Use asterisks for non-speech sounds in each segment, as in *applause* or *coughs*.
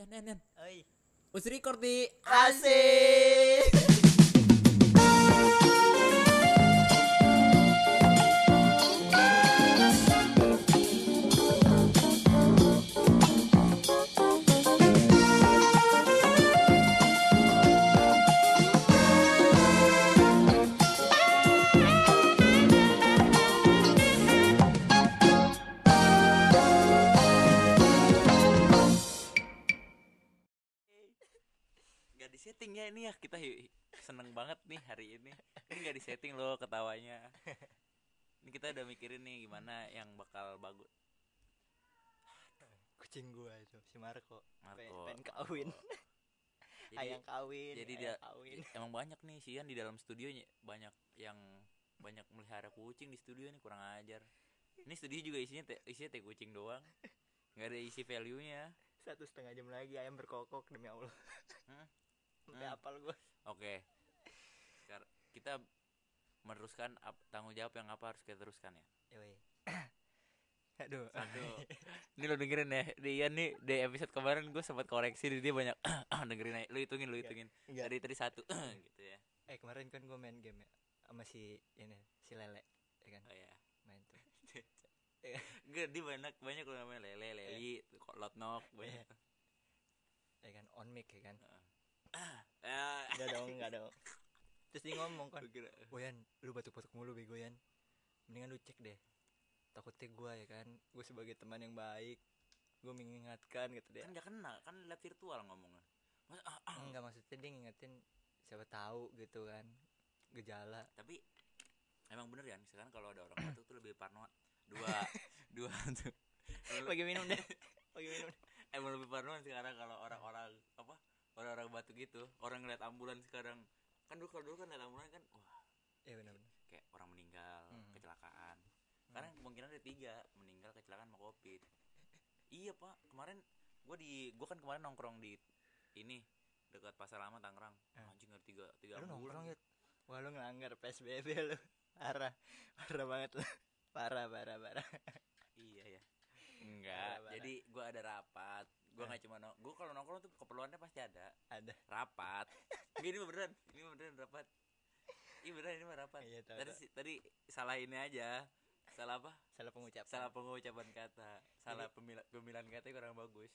Yan, yan, yan. Oi. Us record di Asik. Banget nih hari ini. Ini gak disetting loh ketawanya. Ini kita udah mikirin nih gimana yang bakal bagus. Kucing gua itu si Marco. Marco. Pengen, kawin. Jadi *laughs* ayang kawin. jadi ayang dia kawin. emang banyak nih Sian di dalam studionya banyak yang banyak melihara kucing di studio nih kurang ajar. Ini studio juga isinya te, isinya teh kucing doang. Gak ada isi value-nya. Satu setengah jam lagi ayam berkokok demi Allah. Hmm. Sampai Hmm. apal gua. Oke. Sekarang kita meneruskan ap- tanggung jawab yang apa harus kita teruskan ya. Yoi. *coughs* Aduh. Satu. *laughs* Ini lo dengerin ya. Dia nih di episode kemarin gue sempat koreksi dia banyak *coughs* dengerin aja. Lu hitungin, lu hitungin. Enggak. Tadi tadi satu *coughs* gitu ya. Eh kemarin kan gua main game ya sama si ini si Lele ya kan Oh ya. main tuh. *laughs* Enggak, dia banyak banyak lo namanya lele, leli, kok lot nok banyak. Ya kan on mic ya kan. Ah, Enggak dong, enggak dong. *laughs* Terus dia ngomong kan, kira Boyan, lu batuk-batuk mulu bego Yan Mendingan lu cek deh Takutnya gua ya kan Gue sebagai teman yang baik Gue mengingatkan gitu deh kan gak kenal, kan lihat virtual ngomongnya. Masa, ah, ah. Enggak maksudnya dia ngingetin Siapa tahu gitu kan Gejala Tapi emang bener ya, sekarang kalau ada orang *clears throat* batuk tuh lebih parno. Dua, *laughs* dua tuh. *laughs* Lagi minum deh *laughs* Lagi minum deh. emang lebih parnoan sekarang kalau orang-orang apa orang-orang batuk gitu orang ngeliat ambulan sekarang kan dulu kalau dulu kan ngeliat ambulan kan wah. Iya benar-benar. Kayak orang meninggal Hmm. kecelakaan. Sekarang kemungkinan ada tiga meninggal kecelakaan sama covid. Iya pak. Kemarin gua di gua kan kemarin nongkrong di ini dekat pasar lama Tangerang. Eh. anjing ada tiga tiga Lu nongkrong ya Wah lu ngelanggar PSBB lu. Parah. Parah banget lu. Parah parah parah. Iya ya. Enggak. Parah, jadi gua ada rapat gua Eh. nggak cuma nong gua kalau nongkrong tuh keperluannya pasti ada. Ada. Rapat. *laughs* Ini beneran ini beneran rapat. Ini beneran ini mah rapat. Iya tahu, tadi tahu. tadi salah ini aja. Salah apa? Salah pengucapan. Salah pengucapan kata. Salah pemila- pemilihan kata kurang bagus.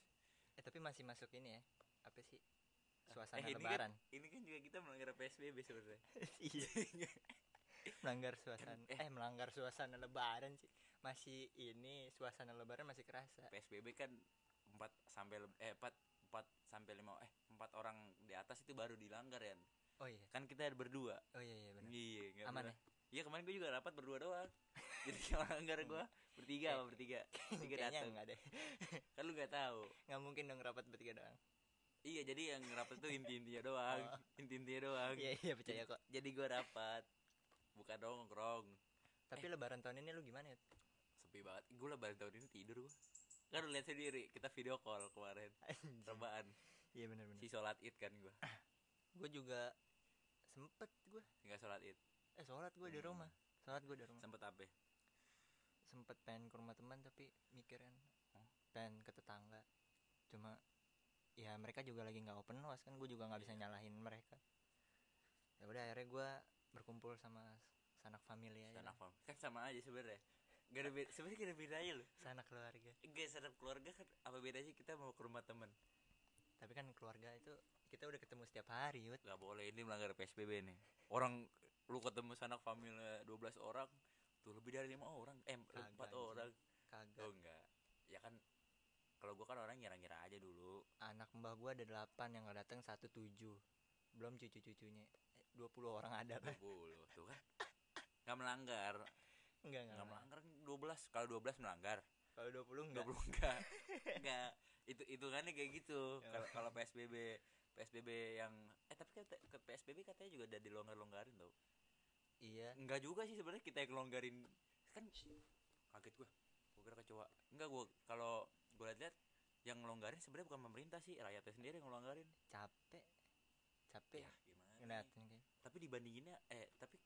Eh tapi masih masuk ini ya. Apa sih? Suasana Eh, ini lebaran. kan, ini kan juga kita melanggar psbb sebenarnya. *laughs* Iya. *laughs* Melanggar suasana eh. eh. melanggar suasana lebaran sih. Masih ini suasana lebaran masih kerasa. Psbb kan empat sampai eh empat empat sampai lima eh empat orang di atas itu baru dilanggar ya oh iya. Kan kita ada berdua. Oh iya iya benar. Iya aman ya? Iya kemarin gue juga rapat berdua doang. *laughs* Jadi yang langgar gue bertiga apa bertiga? *laughs* Tiga kayaknya datang enggak deh. *laughs* Kan lu nggak tahu. Nggak mungkin dong rapat bertiga doang. Iya jadi yang rapat tuh inti-intinya doang. Oh. Inti-intinya doang. Iya iya percaya kok. Jadi gua rapat. Bukan nongkrong. Tapi lebaran tahun ini lu gimana ya Sepi banget. Gue lebaran tahun ini tidur gua Kan lu lihat sendiri Kita video call kemarin. Rebahan. Iya benar benar Si sholat id kan gua. Gue juga sempet gue Enggak sholat id. Eh sholat gue di Hmm. rumah. Sholat gue di rumah. Sempet apa? Sempet pengen ke rumah teman tapi mikir kan Oh. pengen ke tetangga. Cuma ya mereka juga lagi nggak open house kan gue juga nggak bisa Iya. nyalahin mereka. Ya udah akhirnya gue berkumpul sama sanak famili aja. Sanak lah. fam Kan sama aja sebenarnya Gak ada beda Sebenernya gak ada bedanya loh. Sanak keluarga. Enggak sanak keluarga kan Apa bedanya kita mau ke rumah temen? Tapi kan keluarga itu kita udah ketemu setiap hari Yud. Gak boleh ini melanggar PSBB nih. Orang Lu ketemu sanak famili 12 orang Tuh lebih dari lima orang. Eh empat orang. Kagak. Oh enggak. Ya kan kalau gua kan orang ngira-ngira aja dulu. anak mbah gue ada delapan yang nggak datang satu tujuh. Belum cucu cucunya dua puluh orang ada kan 20 tuh kan. Enggak melanggar. Enggak enggak Enggak melanggar 12. Kalau 12 melanggar. kalau dua puluh enggak 20 enggak. *laughs* enggak. Itu hitungannya kayak gitu. Ya. Kalau kalau PSBB PSBB yang eh tapi kan ke PSBB katanya juga udah dilonggar-longgarin tau. iya Enggak juga sih sebenarnya kita yang ngelonggarin kan kaget gua. Gua kira kecoa. Enggak gua kalau gua lihat yang ngelonggarin sebenarnya bukan pemerintah sih, rakyatnya sendiri yang ngelonggarin. capek capek Ya, gimana? nih? ngeliatin kayak tapi dibandinginnya eh tapi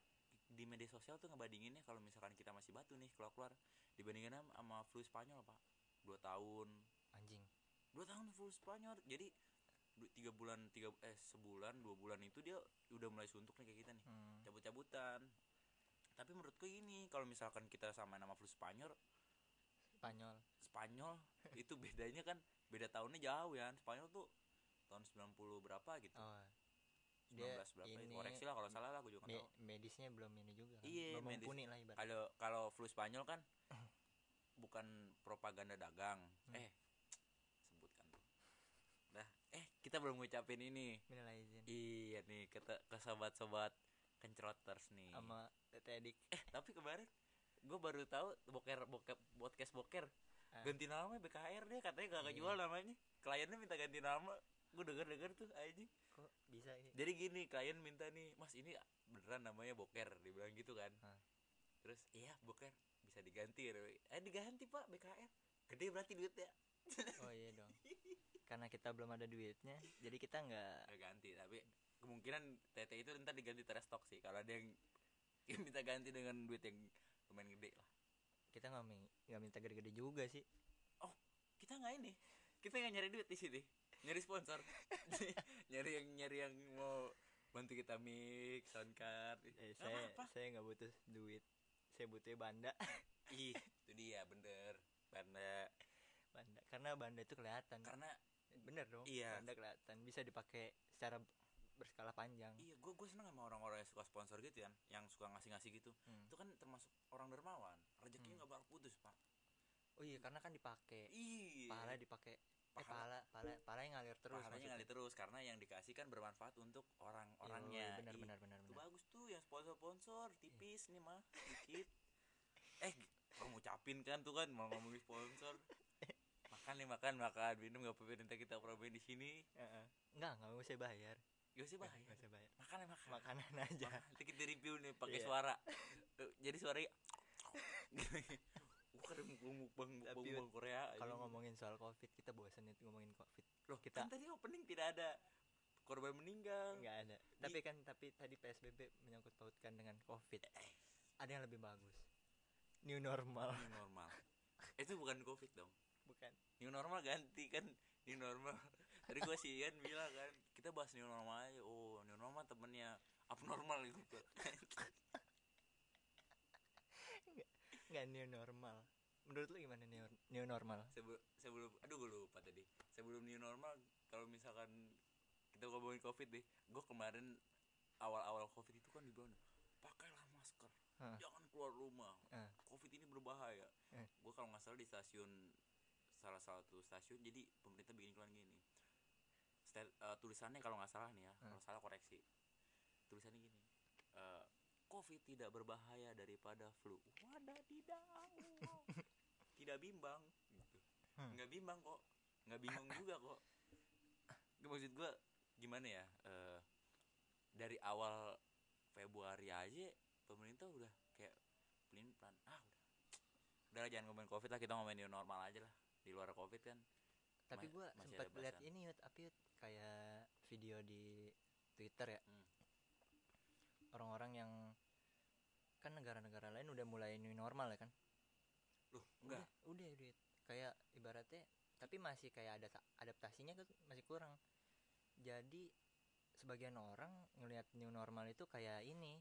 di media sosial tuh ngebandinginnya kalau misalkan kita masih batu nih keluar keluar dibandingin sama- flu Spanyol pak. Dua tahun. Anjing. Dua tahun full Spanyol. Jadi tiga bulan tiga eh sebulan dua bulan itu dia udah mulai suntuk nih kayak kita nih. Hmm. cabut-cabutan. Tapi menurutku ini kalau misalkan kita sama nama flu Spanyol Spanyol. Spanyol itu bedanya kan beda tahunnya jauh ya. Spanyol tuh tahun 90 berapa gitu. Oh 19 dia berapa itu ini koreksi lah kalau salah lah aku juga nggak me- tahu. medisnya belum ini juga kan? Iya, belum medis. mumpuni lah ibarat kalau kalau flu Spanyol kan *laughs* bukan propaganda dagang. Hmm. eh sebutkan. Tuh dah. Eh kita belum ngucapin ini. Minal izin iya nih ke, ke sobat-sobat kencroters nih. Sama Tete Edik. Eh tapi kemarin gue baru tahu boker boker podcast boker. Ah. ganti nama BKR dia katanya gak Iya. kejual namanya. Kliennya minta ganti nama gue denger denger tuh aja kok bisa ini? Jadi gini klien minta nih mas ini beneran namanya boker dibilang gitu kan. Hah. terus iya boker bisa diganti ya eh diganti pak BKR gede berarti duitnya. Oh iya dong. Karena kita belum ada duitnya jadi kita nggak ganti tapi kemungkinan TT itu ntar diganti terestok sih. Kalau ada *laughs* yang minta ganti dengan duit yang lumayan gede lah. Kita nggak mi- nggak minta gede-gede juga sih. Kita nggak ini. Kita nggak nyari duit di sini nyari sponsor. *laughs* Nyari yang nyari yang mau bantu kita mix sound card. Eh, saya apa-apa. saya nggak butuh duit. Saya butuh banda. *laughs* Ih itu dia bener. Banda. Banda. Karena banda itu kelihatan. Karena bener dong Iya. banda kelihatan. Bisa dipakai secara berskala panjang. Iya gue gue seneng sama orang-orang yang suka sponsor gitu kan yang suka ngasih-ngasih gitu. Hmm. itu kan termasuk orang dermawan. Rezekinya Hmm. nggak bakal putus pak. Oh iya karena kan dipakai. Iya. Pahala dipakai Pahala. pahala. pahala pahala yang ngalir terus pahalanya maksudnya. ngalir terus karena yang dikasih kan bermanfaat untuk orang-orangnya. Benar benar benar itu bagus tuh yang sponsor sponsor tipis nih mah dikit. *laughs* Eh kamu ngucapin kan tuh kan mau ngomongin sponsor. *laughs* Makan nih makan makan minum gak apa-apa nanti kita promoin di sini. Heeh. nggak nggak usah bayar. Gak usah bayar. usah bayar. Makan ya makan makanan aja. Makan. nanti kita review nih pakai Iya. suara. Eh, jadi suaranya *laughs* Mukbang mukbang mukbang Korea kalau ngomongin soal covid kita bosan nih ngomongin covid. Loh kita- kan tadi opening tidak ada. Korban meninggal. Nggak ada. Tapi kan tapi tadi psbb menyangkut pautkan dengan covid. Ada yang lebih bagus. New normal. New normal. Itu bukan covid dong. Bukan. New normal ganti kan. New normal. Tadi gue sih Ian bilang kan kita bahas new normal aja. Oh new normal temennya abnormal gitu nggak new normal? Menurut lu gimana new, new normal? Sebelum sebelum aduh gue lupa tadi. Sebelum new normal kalau misalkan kita ngomongin covid deh gue kemarin awal-awal covid itu kan dibilang pakailah masker Hah. jangan keluar rumah. Covid ini berbahaya. Eh. gue kalau nggak salah di stasiun salah satu stasiun jadi pemerintah bikin iklan gini. Stel- eh, tulisannya kalau nggak salah nih ya kalau salah koreksi. Tulisannya gini eh, covid tidak berbahaya daripada flu. Wadadidaw *laughs* tidak bimbang. Gitu. Hmm. nggak bimbang kok. Nggak bingung *laughs* juga kok. Maksud gue gimana ya eh, dari awal Februari aja pemerintah udah kayak pelin pelan ah udah. Udah lah, jangan ngomongin covid lah kita ngomongin new normal aja lah. Di luar covid kan tapi masih sempat lihat ini yut yut kayak video di twitter ya. Hmm. orang-orang yang kan negara-negara lain udah mulai new normal ya kan? Loh enggak. Udah udah udah. Kayak ibaratnya tapi masih kayak ada adaptasinya kan masih kurang. Jadi sebagian orang ngelihat new normal itu kayak ini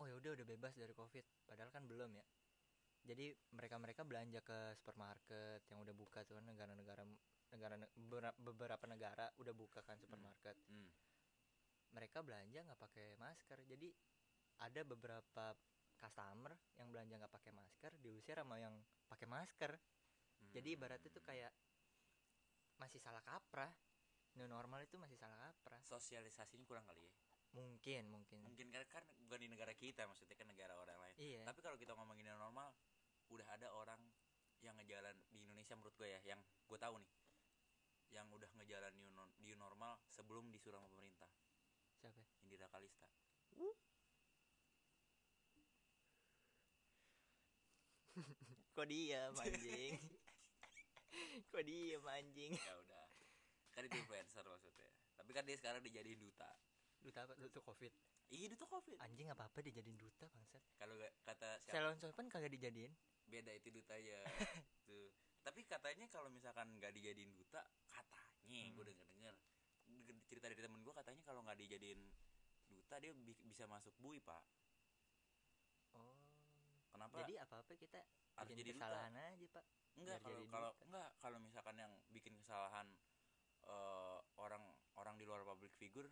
oh ya udah udah bebas dari covid. Padahal kan belum ya. Jadi mereka mereka belanja ke supermarket yang udah buka tuh kan negara-negara negara beberapa- negara udah buka kan supermarket. Hmm. mereka belanja nggak pakai masker. Jadi ada beberapa customer yang belanja nggak pakai masker diusir sama yang pakai masker. Jadi ibaratnya tuh Hmm. kayak masih salah kaprah. New normal itu masih salah kaprah. Sosialisasinya kurang kali ya? Mungkin mungkin. Mungkin kan kan bukan di negara kita maksudnya kan negara orang lain. Iya. Tapi kalau kita ngomongin yang normal udah ada orang yang ngejalan di Indonesia menurut gue ya yang gue tahu nih. Yang udah ngejalan new, non- new normal sebelum disuruh sama pemerintah. Siapa? Indira Kalista *laughs* kok dia anjing? *laughs* Kok dia anjing? Ya udah. Kan itu influencer maksudnya. Tapi kan dia sekarang dijadiin duta. Duta apa? Duta covid. Iya duta covid. Anjing apa apa dijadiin duta bangsat. Kalau nggak kata siapa? Salon Sopan kagak dijadiin. Beda itu dutanya. *laughs* Tuh tapi katanya kalau misalkan nggak dijadiin duta katanya Hmm. gue denger denger cerita dari temen gue katanya kalau nggak dijadiin duta dia bi- bisa masuk bui pak kenapa jadi apa apa kita harus jadi duta? kesalahan aja pak. Enggak kalau jadi kalau enggak kalau misalkan yang bikin kesalahan eh, orang orang di luar public figure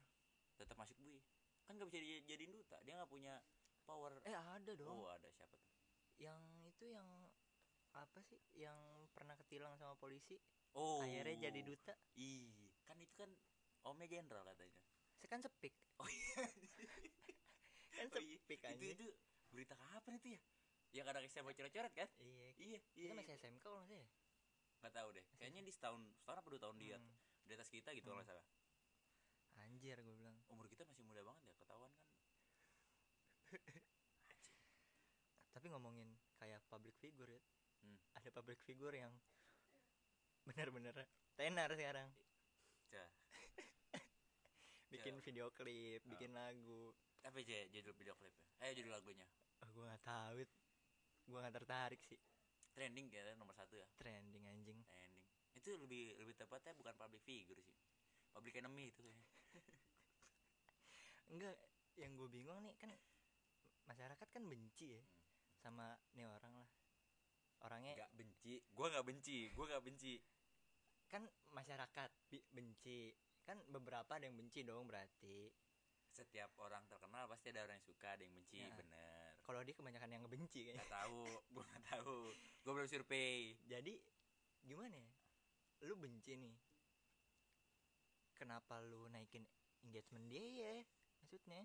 tetap masuk bui kan nggak bisa jadi- jadiin duta. Dia nggak punya power. Eh ada dong. Oh ada. Siapa tuh? Yang itu yang apa sih? Yang pernah ketilang sama polisi. Oh. Akhirnya jadi duta. Ih kan itu kan omnya jenderal katanya. Saya kan sepik. Oh iya. *laughs* Kan Oh iya, sepik itu itu berita kapan itu ya yang kadang SMA coret-coret kan? Iya iya iya. kita masih SMK kalau nggak salah ya? nggak tahu deh. Kayaknya di setahun setahun apa dua tahun dia Hmm, di atas kita gitu kalau Hmm. nggak salah. Anjir gue bilang. Umur kita masih muda banget ya ketahuan kan? *laughs* Tapi ngomongin kayak public figure ya. Hmm. ada public figure yang bener-bener tenar sekarang. Cah. *laughs* bikin Ya. video klip Oh. bikin lagu. Apa aja judul video klipnya eh judul lagunya. Oh, gue nggak tahu gue nggak tertarik sih. Trending kayaknya nomor satu ya? Trending anjing. Trending. Itu lebih lebih tepatnya bukan public figure sih. Public enemy itu kayaknya. *laughs* Enggak yang gue bingung nih kan masyarakat kan benci ya Hmm. sama nih orang lah. Orangnya nggak benci. Gua nggak benci gua nggak benci. Kan masyarakat benci. Kan beberapa ada yang benci dong berarti. Setiap orang terkenal pasti ada orang yang suka ada yang benci Ya. bener kalau dia kebanyakan yang ngebenci kayaknya. Nggak tahu gua nggak tahu. Gua belum survei. Jadi gimana ya? Lu benci nih. Kenapa lu naikin engagement dia ya maksudnya?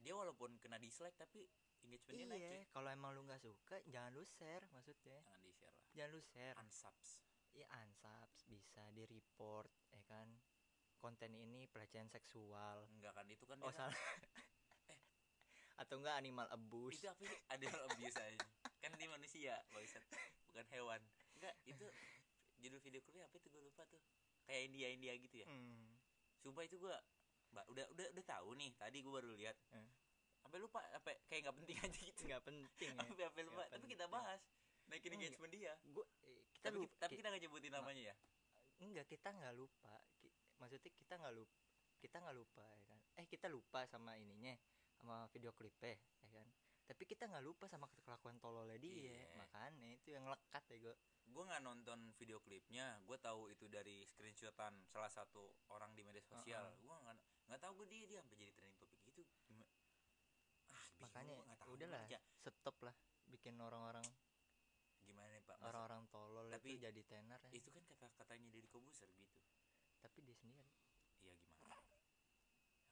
Dia walaupun kena dislike tapi engagementnya naik iya kalau emang lu nggak suka jangan lu share maksudnya. Jangan di share lah. Jangan lu share. Unsubs. Ya unsubs bisa di report ya kan? Konten ini pelecehan seksual. Enggak kan itu kan oh dia salah *laughs* atau enggak animal abuse? Itu apa sih? Ada abuse aja. Kan dia manusia bangsat. Bukan hewan. Enggak itu judul video klipnya apa itu? Gue lupa tuh. Kayak India India gitu ya? Hmm. sumpah itu gue udah udah udah tahu nih. Tadi gue baru lihat. Eh. sampai lupa apa kayak nggak penting aja gitu. Nggak penting ya. Sampai sampai lupa. Nggak tapi kita bahas. Naikin Enggak. engagement dia. Gua eh, kita tapi, lupa. tapi ki- kita nggak nyebutin namanya ya? Enggak kita nggak lupa. Maksudnya kita nggak lupa kita nggak lupa ya kan? Eh kita lupa sama ininya sama video klipnya ya kan tapi kita nggak lupa sama kelakuan tololnya dia Iya. makanya itu yang lekat ya gue gue nggak nonton video klipnya gue tahu itu dari screenshotan salah satu orang di media sosial Heeh. gue nggak nggak tahu gue dia dia sampai jadi trending topik gitu ah makanya tahu udahlah aja. stop lah bikin orang-orang gimana nih pak orang-orang tolol tapi itu jadi tenar ya. itu kan kata katanya dari kobuser gitu tapi dia sendiri iya gimana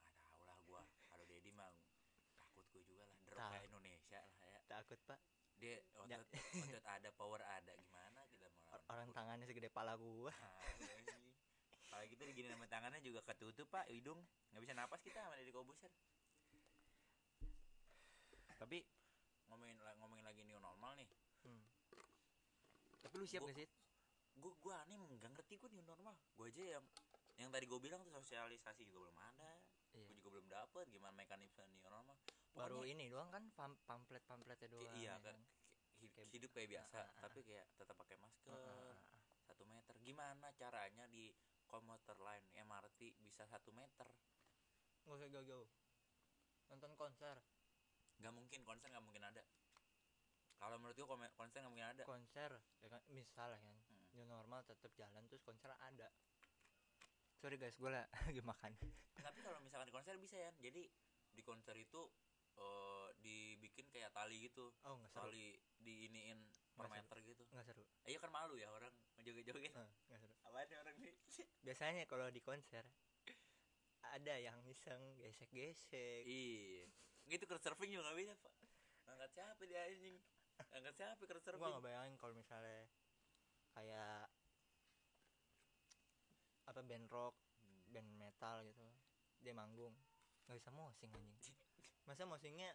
nggak tahu lah gue kalau Dedi mah takut gue juga lah drop Tahu. kayak Indonesia lah ya takut pak. Dia otot *laughs* otot ada power ada. Gimana kita mau Or- lawan orang Put- tangannya segede pala gua. Ah, iya kalau gitu digini sama tangannya juga ketutup pak. Hidung. Nggak bisa napas kita sama Deddy Kobuser. Tapi ngomongin ngomongin lagi new normal nih. Hmm. tapi lu siap Gua- gak sih? gue gue aneh nggak ngerti gue new normal. Gue aja yang yang tadi gue bilang tuh sosialisasi juga belum ada. Iya. gue juga belum dapet gimana mekanisme new normal baru ini doang kan pam pamflet pamfletnya kayak- doang iya ya kan? kan? hi- Kayak- hidup kayak biasa Ah, ah, ah. tapi kayak tetap pakai masker satu meter. Gimana caranya di komuter line MRT bisa satu meter? Nggak usah jauh-jauh. Nonton konser. Nggak mungkin konser nggak mungkin ada. Kalau menurut gue konser nggak mungkin ada. Konser ya kan misal ya kan Hmm. new normal tetap jalan terus konser ada. Sorry guys gue lagi *laughs* makan. Tapi kalau misalkan di konser bisa ya jadi di konser itu eh, dibikin kayak tali gitu. Oh nggak seru. Tali diiniin per meter gitu. Nggak seru. Eh, iya kan malu ya orang joget-joget Eh, nggak seru. Nih orang nih? *laughs* Biasanya kalau di konser ada yang iseng gesek-gesek. Iya. Gitu crowd surfing juga nggak bisa pak. Angkat siapa dia anjing? Angkat siapa crowd gua surfing? nggak bayangin kalau misalnya kayak apa band rock Hmm. band metal gitu. Dia manggung. Nggak bisa mosing anjing *laughs* masa mosingnya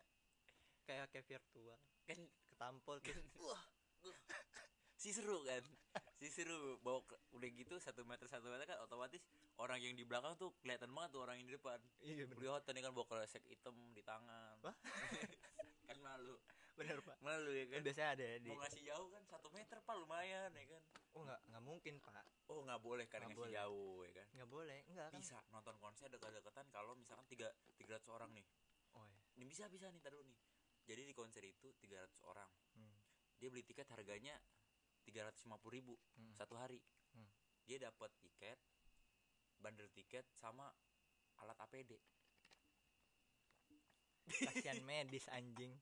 kayak kayak virtual kan ketampol terus *laughs* wah *laughs* si seru kan? Si seru bawa udah gitu satu meter satu meter kan otomatis orang yang di belakang tuh kelihatan banget tuh orang yang di depan. Iya kelihatan nih kan bawa kresek hitam di tangan. Wah. *laughs* kan malu. Bener pak. Malu ya kan kan? Biasanya ada ya di mau ngasih jauh kan satu meter pak lumayan ya kan? Oh nggak nggak mungkin pak. Oh nggak boleh kan Nggak ngasih boleh. jauh ya kan? Nggak boleh nggak kan? Bisa nonton konser dekat-dekatan kalau misalkan tiga tiga ratus orang nih ini bisa bisa nih taruh nih. Jadi di konser itu 300 orang. Hmm. dia beli tiket harganya 350.000 ribu Hmm. satu hari. Hmm. dia dapat tiket bandel tiket sama alat APD kasihan *laughs* medis anjing.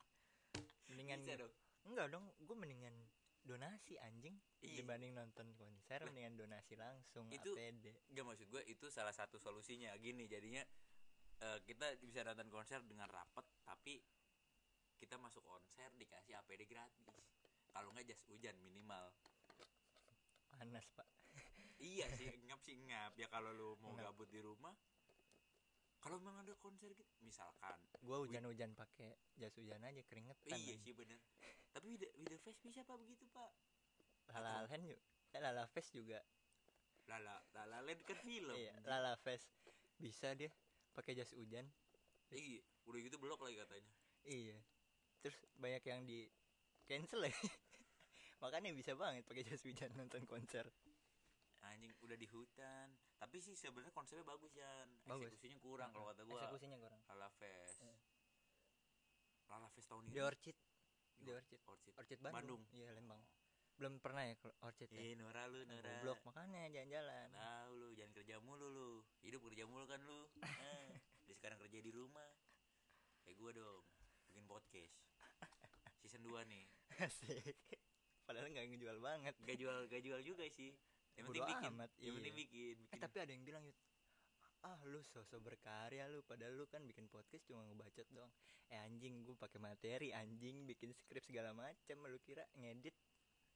Mendingan bisa dong. Enggak dong gue mendingan donasi anjing. Iya. dibanding nonton konser mendingan donasi langsung Itu- APD Gak maksud gue itu salah satu solusinya. Gini jadinya eh, kita bisa nonton konser dengan rapet tapi kita masuk konser dikasih APD gratis. Kalau nggak jas hujan minimal. Panas pak. Iya sih *laughs* ngap sih ngap. Ya kalau lu mau Ngap. gabut di rumah kalau memang ada konser gitu misalkan. Gue hujan-hujan pakai jas hujan aja keringetan iya sih bener. *laughs* Tapi Wida, Wida Fest bisa pak begitu pak? Lala Land juga eh, Lala Fest juga. Lala Lala Land kan film. Iya Lala Fest. Bisa dia pakai jas hujan. Iya udah gitu blok lagi katanya. Iya. Terus banyak yang di cancel ya. *laughs* Makanya bisa banget pakai jas hujan nonton konser. Anjing udah di hutan. Tapi sih sebenarnya konsepnya bagus ya Bagus. eksekusinya kurang kalau kata gua. Eksekusinya kurang. Lala Fest. Iya. Lala Fest tahun ini? Di Orchid. Di di Orchid. Orchid. Orchid Bandung, Bandung. iya Lembang belum pernah ya Orchid ya? Ih Nora lu Nora. goblok makanya jalan-jalan. Tahu lu jangan kerja mulu lu. Hidup kerja mulu kan lu. *laughs* Eh, Dia sekarang kerja di rumah. Kayak gua dong Bikin podcast. Season 2 nih. Asik. Padahal nggak ngejual banget. Gak jual gak jual juga sih. Yang penting Bodo bikin. amat, Yang penting iya. bikin, eh bikin. tapi ada yang bilang ah lu sosok berkarya lu padahal lu kan bikin podcast cuma ngebacot doang. Eh anjing gue pakai materi anjing bikin skrip segala macam lu kira ngedit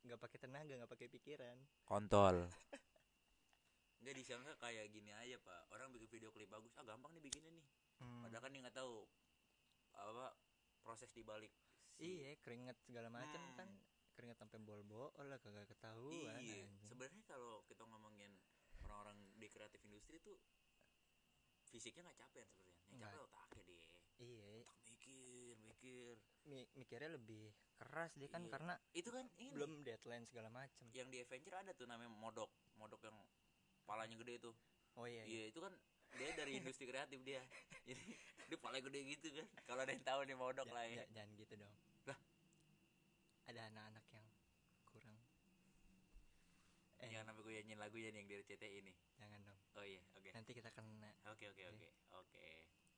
nggak pakai tenaga nggak pakai pikiran Kontol *laughs* Enggak disangka kayak gini aja pak Orang bikin video klip bagus Ah gampang nih bikinnya nih Hmm. Padahal kan dia nggak tahu Apa Proses dibalik si- iya keringet segala macam Hmm. kan keringet sampai bol-bol lah kagak ketahuan Iya, sebenarnya kalau kita ngomongin orang-orang di kreatif industri tuh fisiknya nggak capek sebenarnya, yang capek Nggak. otaknya deh. iya Otak mikir, mi- mikirnya lebih keras dia kan Iya. karena Itu kan ini belum deadline segala macam yang di Avenger ada tuh namanya modok, modok yang palanya gede tuh. oh iya, Iya, iya. itu kan dia dari *laughs* industri kreatif dia. Jadi dia palanya gede gitu kan. Kalau ada yang tahu nih modok Ja- lah ya. ja- jangan gitu dong Lah? ada anak-anak yang kurang eh Jangan sampai gue nyanyiin lagu ya nih yang dari RCTI ini. jangan dong Oh iya, oke. nanti kita kena Oke oke oke oke.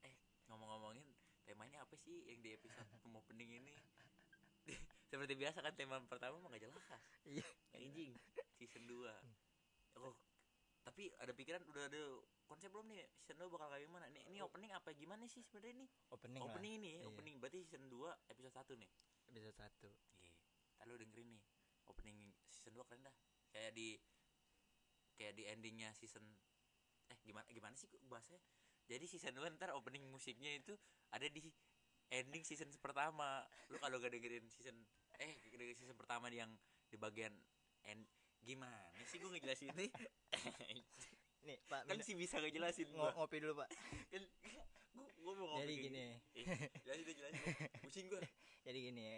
Eh ngomong-ngomongin temanya apa sih yang di episode *laughs* opening ini? *laughs* Seperti biasa kan tema pertama mah gak jelas. iya. Anjing season 2 Oh tapi ada pikiran udah ada konsep belum nih? Season 2 bakal kayak gimana? Nih ini opening apa gimana sih sebenarnya nih opening opening lah. ini Iya. opening. Berarti season 2 episode 1 nih? Episode satu. Iya. Lalu dengerin nih opening season 2 keren dah. Kayak di kayak di endingnya season eh gimana gimana sih bahasanya jadi season 2 ntar opening musiknya itu ada di ending season pertama. Lu kalau gak dengerin season eh dengerin season pertama yang di bagian end gimana sih gue ngejelasin? Nih. *laughs* Nih pak kan sih bisa ngejelasin gua. ngopi dulu pak. Kan gua, gua mau ngopi jadi kayak gini. Eh, jelasin jelasin pusing gua. *laughs* Jadi gini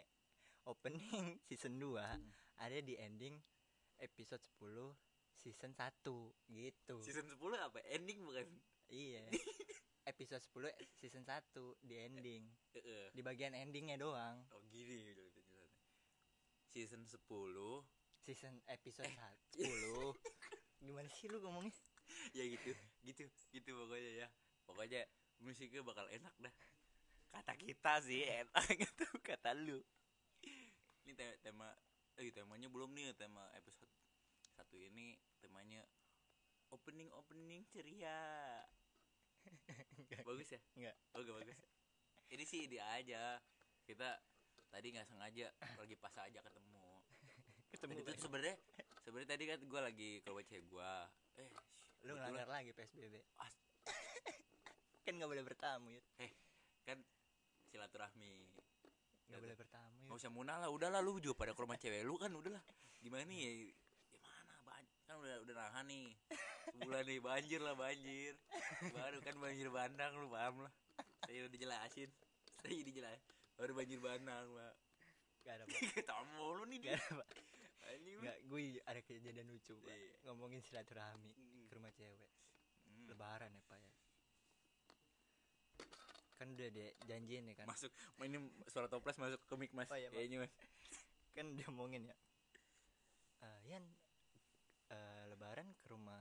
opening season 2 Hmm. ada di ending episode 10 season 1 gitu. Season 10 apa? Ending bukan iya. *laughs* Episode 10 season 1 di ending. Di bagian endingnya doang. Oh gini. Season 10 season episode 10 *laughs* gimana sih lu ngomongnya? Ya gitu gitu gitu pokoknya ya. Pokoknya musiknya bakal enak dah. Kata kita sih enak *laughs* gitu. Kata lu. Ini te- tema eh temanya belum nih tema episode satu ini. Temanya opening opening ceria bagus ya? Enggak. oke bagus. Ini sih ide aja. Kita tadi nggak sengaja lagi pas aja ketemu. Ketemu tuh sebenarnya sebenarnya tadi kan gue lagi ke WC gue eh lu ngelanggar lagi PSBB As- kan nggak boleh bertamu ya kan silaturahmi. Nggak boleh bertamu ya nggak usah munah lah udahlah lu juga pada ke rumah cewek lu kan udahlah gimana nih? Ya gimana ban- kan udah udah nahan nih sebulan nih banjir lah banjir baru kan banjir bandang lu paham lah saya udah dijelasin saya dijelasin baru banjir bandang pak Gak ada pak *laughs* Ketawa mulu nih Gak dia. ada pak lu. Gak gue ada kejadian lucu pak Iya. Ngomongin silaturahmi Hmm. Ke rumah cewek Hmm. Lebaran ya pak ya Kan udah dia janjiin ya kan Masuk ini suara toples masuk ke mic Mas. Oh, iya. Kayaknya Mas. Kan dia ngomongin ya "Eh, Yan eh, Lebaran ke rumah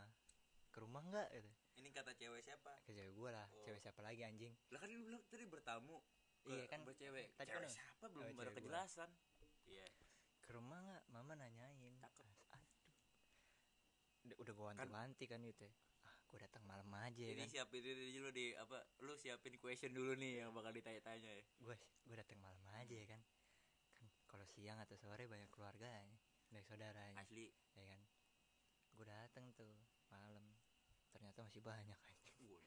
Ke rumah nggak gitu Ini kata cewek siapa? Ke cewek gue lah Oh. Cewek siapa lagi anjing Lah kan lu bilang tadi bertamu. Iya, kan. cewek. Tadi cewek kan- siapa belum Oh, ada kejelasan. Iya. Ke rumah nggak Mama nanyain Cakep. Aduh Udah, gue wanti-wanti kan itu ya. Ah gue datang malam aja ya Ini kan siapin ini dulu di apa? Lu siapin question dulu nih yang bakal ditanya-tanya ya. gue gue datang malam aja ya kan kan kalau siang atau sore banyak keluarganya banyak saudaranya Asli. ya kan gue datang tuh malam ternyata masih banyak. Wah,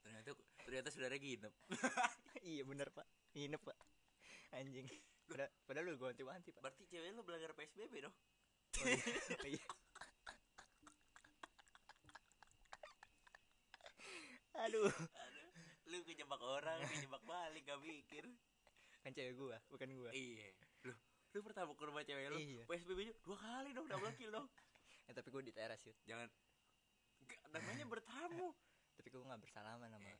Ternyata ternyata saudara ginep. *laughs* iya bener pak nginep pak anjing padahal, padahal lu gue wanti-wanti pak Berarti cewek lu melanggar PSBB dong. Oh, iya. Oh, iya. aduh Aduh, lu kejebak orang, kejebak balik gak mikir. kan cewek gua bukan gua Iya. Lu lu pertama ke rumah cewek lu, Iya. PSBB-nya dua kali dong, double kill dong. eh, tapi gua di teras yuk Jangan namanya bertamu. tapi gua nggak bersalaman sama Eh,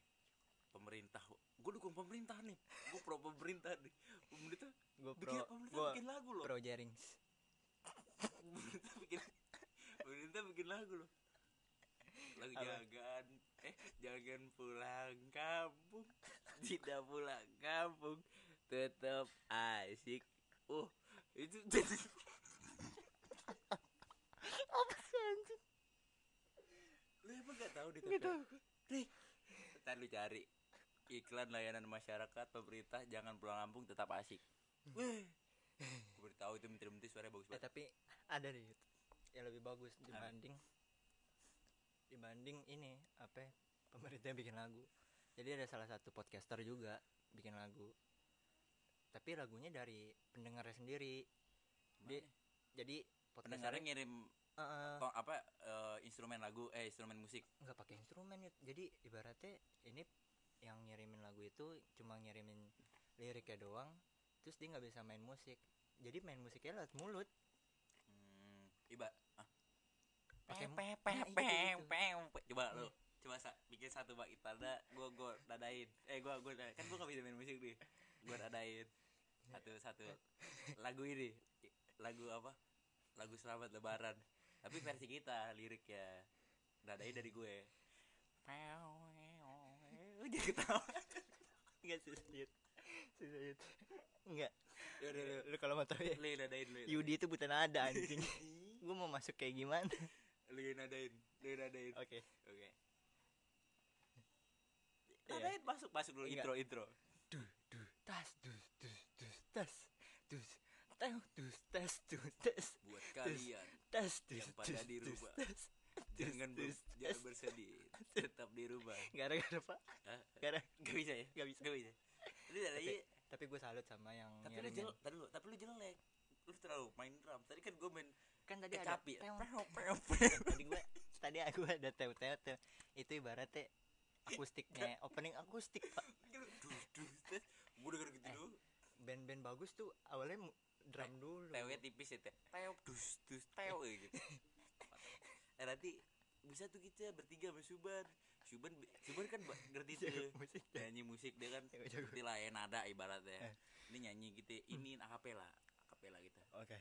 pemerintah. Gue dukung pemerintah nih. Gue pro pemerintah nih. Pemerintah gua bikin pro pemerintah gua bikin lagu loh. pro jarings pemerintah bikin pemerintah bikin lagu loh. Lagu jangan eh jangan pulang kampung. *laughs* Tidak pulang kampung. Tetap asik. Oh itu *laughs* apa sih anjing lu emang gak tahu di nggak tahu nih cari iklan layanan masyarakat pemerintah jangan pulang kampung tetap asik. Weh, gue baru tahu itu menteri-menteri suaranya bagus eh, banget. tapi ada Yud, yang lebih bagus dibanding dibanding ini apa ya, pemerintah yang bikin lagu. Jadi ada salah satu podcaster juga bikin lagu. Tapi lagunya dari pendengarnya sendiri. Jadi pendengarnya podcasternya ngirim uh, to- apa eh, instrumen lagu eh instrumen musik. Nggak pakai instrumen jadi ibaratnya ini yang ngirimin lagu itu cuma ngirimin liriknya doang terus dia nggak bisa main musik. Jadi main musiknya lewat mulut. Hmm, iba ah. Pakai- Nah, peng, itu, peng, itu. peng, peng. coba lu coba sa bikin satu bak tanda gua gua dadain. Eh gua gua dadain. kan gua gak bisa main musik nih. Gua dadain. Satu satu. *laughs* Lagu ini lagu apa? Lagu selamat lebaran tapi versi kita liriknya. Dadain dari gue. Jadi ketawa. Enggak susah Susah Enggak. Ya udah lu Lu kalau mau tau ya. Lu nadain lu Yudi itu buta nada anjing. Gue mau masuk kayak gimana? Lu nadain lu nadain. Oke. Oke. Iya. nadain masuk masuk dulu Enggak. intro intro. Duh duh Tas dus dus dus tas. Dus Tas dus tas buat kalian Tas dus Yang pada di rumah. tas. *laughs* jangan ber- dus, jangan bersedih. *laughs* Tetap di rumah. Gara-gara pak. Hah? Gara gak bisa ya? Gak bisa gak bisa. Lu ada Tapi, tapi gue salut sama yang tapi lu jelek tadi lu tapi lu jelek. Lu terlalu main drum. Tadi kan gue main Kan tadi ada pew. *laughs* Tadi gue Tadi aku ada teo teo teo Itu ibaratnya Akustiknya Opening akustik pak. Dus. gue denger gitu Eh, dulu. Band-band bagus tuh Awalnya drum dulu. tewnya tipis ya teh tew dus dus kayak gitu. *laughs* Eh nanti bisa tuh kita bertiga sama Suban. Suban Suban kan ngerti tuh musik nyanyi musik dia kan. Ngerti lah ya nada ibaratnya. Eh. ini nyanyi gitu ini akapela akapela kita Oke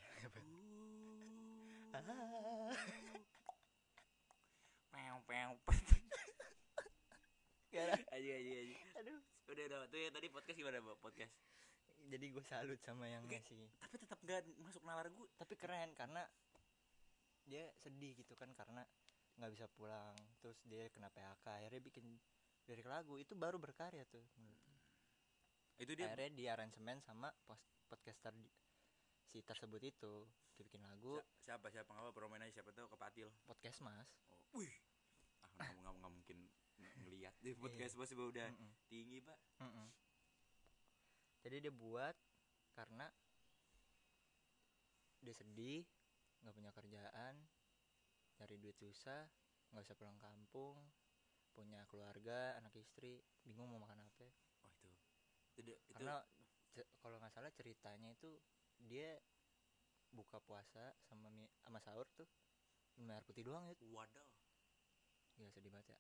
Pew, pew, Gara aja aja aja Aduh. Udah udah. Tuh ya tadi podcast gimana Mbak? podcast Jadi gue salut sama yang Oke. ngasih. tapi tetap gak masuk nalar gue Tapi keren karena Dia sedih gitu kan Karena nggak bisa pulang. Terus dia kena PHK Akhirnya bikin lirik lagu. Itu baru berkarya tuh itu dia Akhirnya di aransemen sama podcaster si tersebut itu Dia bikin lagu. Si- siapa siapa? Nggak apa promen aja siapa tahu kepatil. Podcast mas. Oh, wih. Ah nggak mungkin ng- ngelihat di podcast bos udah Mm-mm. tinggi pak. Jadi dia buat karena dia sedih, nggak punya kerjaan, cari duit susah, nggak bisa pulang kampung, punya keluarga, anak istri, bingung mau makan apa. oh itu. Itu itu Karena kalau nggak salah ceritanya itu dia buka puasa sama sama sahur tuh minum air putih doang ya waduh. Gila sedih banget ya.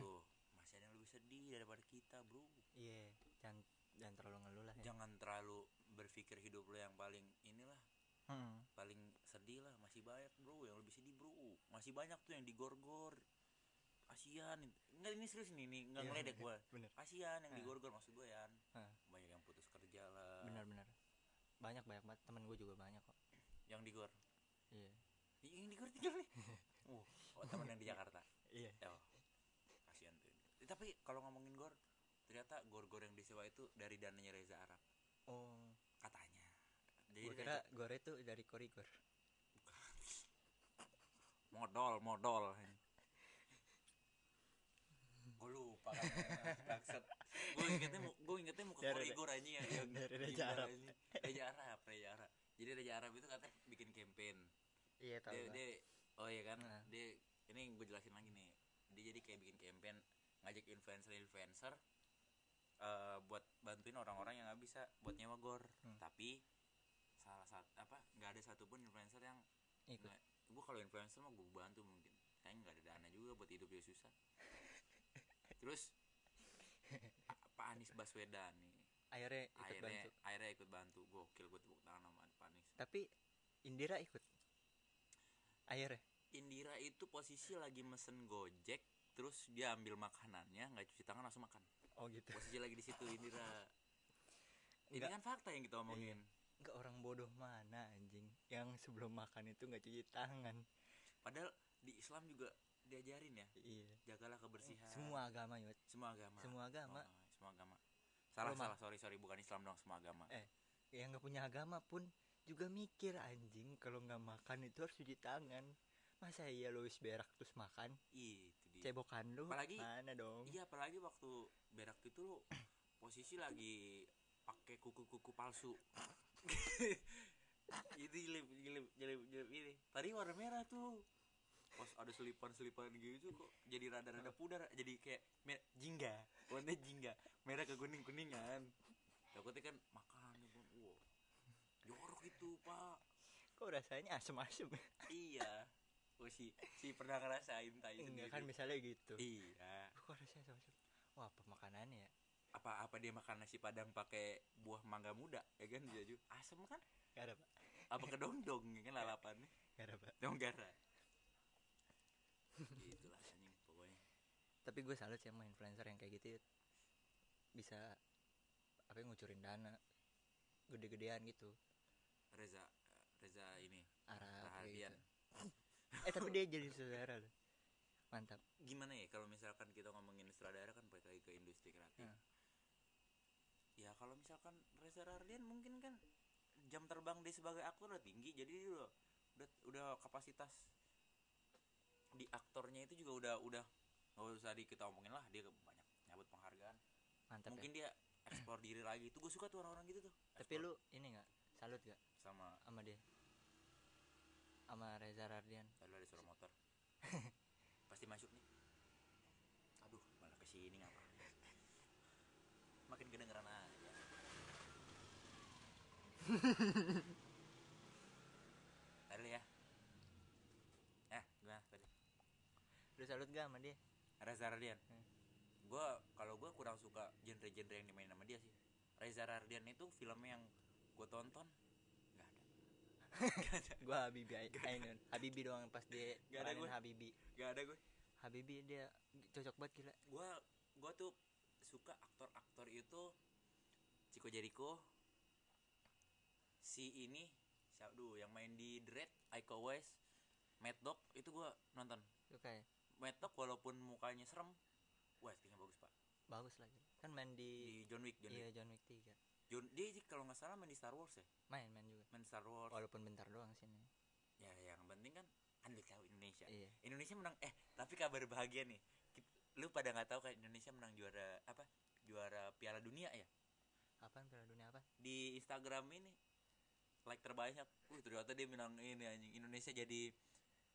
Tuh masih ada yang lebih sedih daripada kita bro. Iya jangan jangan terlalu ngeluh lah ya. Jangan terlalu berpikir hidup lo yang paling inilah Hmm, paling sedih lah masih banyak bro yang lebih sedih bro. Masih banyak tuh yang digorgor. Kasihan. Enggak ini serius nih nih nggak Iya, ngeledek gua. bener. Kasihan yang Ah. digorgor maksud gua ya Ah. banyak yang putus kerja lah. Benar-benar banyak banyak banget. Temen gue juga banyak kok. Yang digor? Iya. Yang digor tinggal nih. *laughs* Oh, oh teman yang di Jakarta? Iya. Oh kasihan tuh tapi kalau ngomongin gor ternyata gor-gor yang disewa itu dari dananya Reza Arab. Oh. Katanya. Jadi gue kira gore tuh dari korigor. Modal modal gue lupa bangsat. Gue ingetnya gue ingetnya muka korigor aja yang yang *laughs* dari gimana Arab. Raja Arab Raja Arab. Jadi Raja Arab itu katanya bikin campaign. Iya tahu dia, dia oh iya kan? Nah. dia ini gue jelasin lagi nih. Dia jadi kayak bikin campaign ngajak influencer influencer eh buat bantuin orang-orang yang nggak bisa buat nyewa gor. Hmm. tapi salah satu apa nggak ada satupun influencer yang ikut. gue kalau influencer mah gue bantu mungkin. Kayaknya nggak ada dana juga buat hidup dia susah. *laughs* Terus Pak Anies Baswedan nih. Akhirnya ikut akhirnya bantu. akhirnya ikut bantu. Gokil gue tepuk tangan sama Pak Anies. Tapi Indira ikut? Akhirnya Indira itu posisi lagi mesen Gojek terus dia ambil makanannya nggak cuci tangan langsung makan. Oh gitu. Posisi lagi di situ Indira. *laughs* Ini Enggak. kan fakta yang kita omongin. Enggak orang bodoh mana anjing. Yang sebelum makan itu nggak cuci tangan. Padahal di Islam juga diajarin ya iya. jagalah kebersihan. Semua agama yut semua agama. Semua agama. Oh, semua agama. Salah salah. Sorry sorry. Bukan Islam dong semua agama. Eh. yang nggak punya agama pun juga mikir anjing. Kalau nggak makan itu harus cuci tangan masa iya lu wis berak terus makan? Ih, itu dia. Cebokan lu? Apalagi- mana dong? iya apalagi waktu berak itu lo *clears throat* posisi lagi pakai kuku-kuku palsu. *laughs* Itu jilip jilip jilip jilip ini. Tadi warna merah tuh. Pas ada selipan-selipan gitu kok jadi rada-rada pudar jadi kayak mer- jingga? warnanya jingga. Merah ke kuning kuningan takutnya kan makan ya Bang. wow *laughs* jorok itu pak. Kok rasanya asem-asem? Iya oh si si pernah ngerasain tai enggak sendiri. kan misalnya gitu. Iya. Kok rasanya asem-asem wah apa makanannya ya? Apa apa dia makan nasi padang pakai buah mangga muda? Ya kan dia juga asem kan? Gak ada pak. Apa kedongdong ya kan lalapannya? Gak ada pak. Dong gara itulah anjing pokoknya. Tapi gue salut sih sama influencer yang kayak gitu Yud. bisa apa ya, ngucurin dana. Gede-gedean gitu. Reza Reza ini Arab Rahardian gitu. Eh tapi dia jadi *laughs* saudara loh. Mantap. Gimana ya kalau misalkan kita ngomongin sutradara kan balik lagi ke industri kreatif. Hmm. ya kalau misalkan Reza Rahardian mungkin kan jam terbang dia sebagai aktor udah tinggi jadi dia udah udah, udah kapasitas di aktornya itu juga udah udah nggak usah di kita omongin lah dia banyak nyabut penghargaan. Mantap mungkin ya. dia eksplor diri lagi. Itu gue suka tuh orang-orang gitu tuh. Tapi Eksplor lu ini nggak? Salut gak sama. Sama dia? Sama Reza Rardian tadi ada suara motor pasti masuk nih aduh malah ke sini ngapa makin kedengeran aja tadi ya eh gimana tadi lu salut gak sama dia? Reza Rardian Hmm. gue kalau gue kurang suka genre-genre yang dimainin sama dia sih. Reza Rardian itu film yang gue tonton *laughs* nggak ada. Gua Habibi Ai- Ainun. Habibi doang pas dia *laughs* Gak ada gue. Habibi. Nggak ada gue Habibi dia cocok banget gila. Gua gua tuh suka aktor-aktor itu Chico Jericho. Si ini siapa dulu yang main di Dread Iko Uwais Mad Dog itu gua nonton. Suka ya Dog walaupun mukanya serem. Wah tinggal bagus pak. Bagus lagi. Kan main di, di John Wick John iya Wick. John Wick 3 John, dia sih kalau nggak salah main di Star Wars ya? Main main juga. Main Star Wars. Walaupun bentar doang sini ya yang penting kan lu tahu Indonesia. Iya. Indonesia menang eh tapi kabar bahagia nih. Lu pada nggak tahu kan Indonesia menang juara apa juara Piala Dunia ya? Apaan Piala Dunia apa? Di Instagram ini like terbanyak. Uh ternyata dia menang ini anjing. Indonesia jadi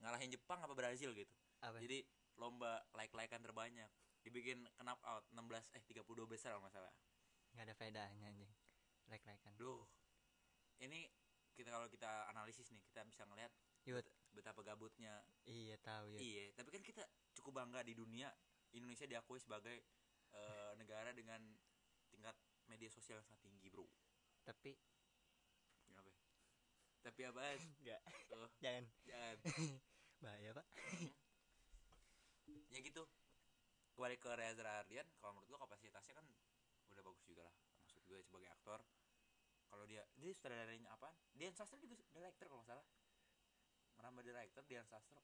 ngalahin Jepang apa Brazil gitu apa? Jadi lomba like likean terbanyak. Dibikin knockout out 16 eh 32 besar kalau nggak salah. Nggak ada faedahnya anjing. Like like kan Duh. Ini kita kalau kita analisis nih kita bisa ngelihat Yud. bet- betapa gabutnya. Iya tahu ya iya tapi kan kita cukup bangga di dunia. Indonesia diakui sebagai eh, negara dengan tingkat media sosial yang sangat tinggi bro. Tapi Kenapa? tapi apa enggak *laughs* oh, jangan. Jangan. *laughs* Bahaya pak *laughs* ya gitu. Kembali ke Reza Ardian kalau menurut gua kapasitasnya kan udah bagus juga lah maksud gue sebagai aktor. Kalau dia dia sutradaranya apaan? Dian Sastro juga director kalau nggak salah. Merambah director Dian Sastro.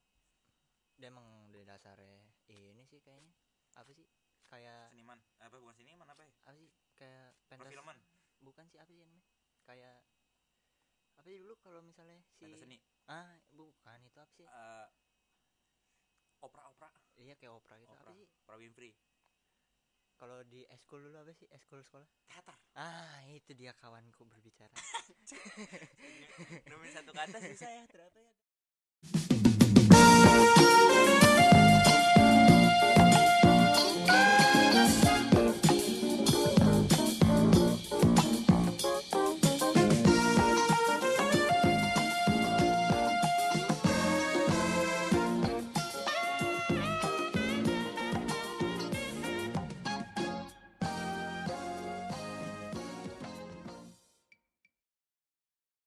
Dia emang dari dasarnya ini sih kayaknya. Apa sih? Kayak seniman. Apa bukan seniman apa ya? Apa sih? Kayak pentas perfilman. Bukan sih apa sih namanya? Kayak apa sih dulu kalau misalnya si pentas seni. Ah bukan itu apa sih Eh, opera-opera. Iya kayak opera gitu. Opera. Apa sih opera Winfrey. Kalau di eskul dulu apa sih? Eskul sekolah? Teater. Ah itu dia kawanku berbicara. *laughs* Nemuin satu kata susah ya ternyata ya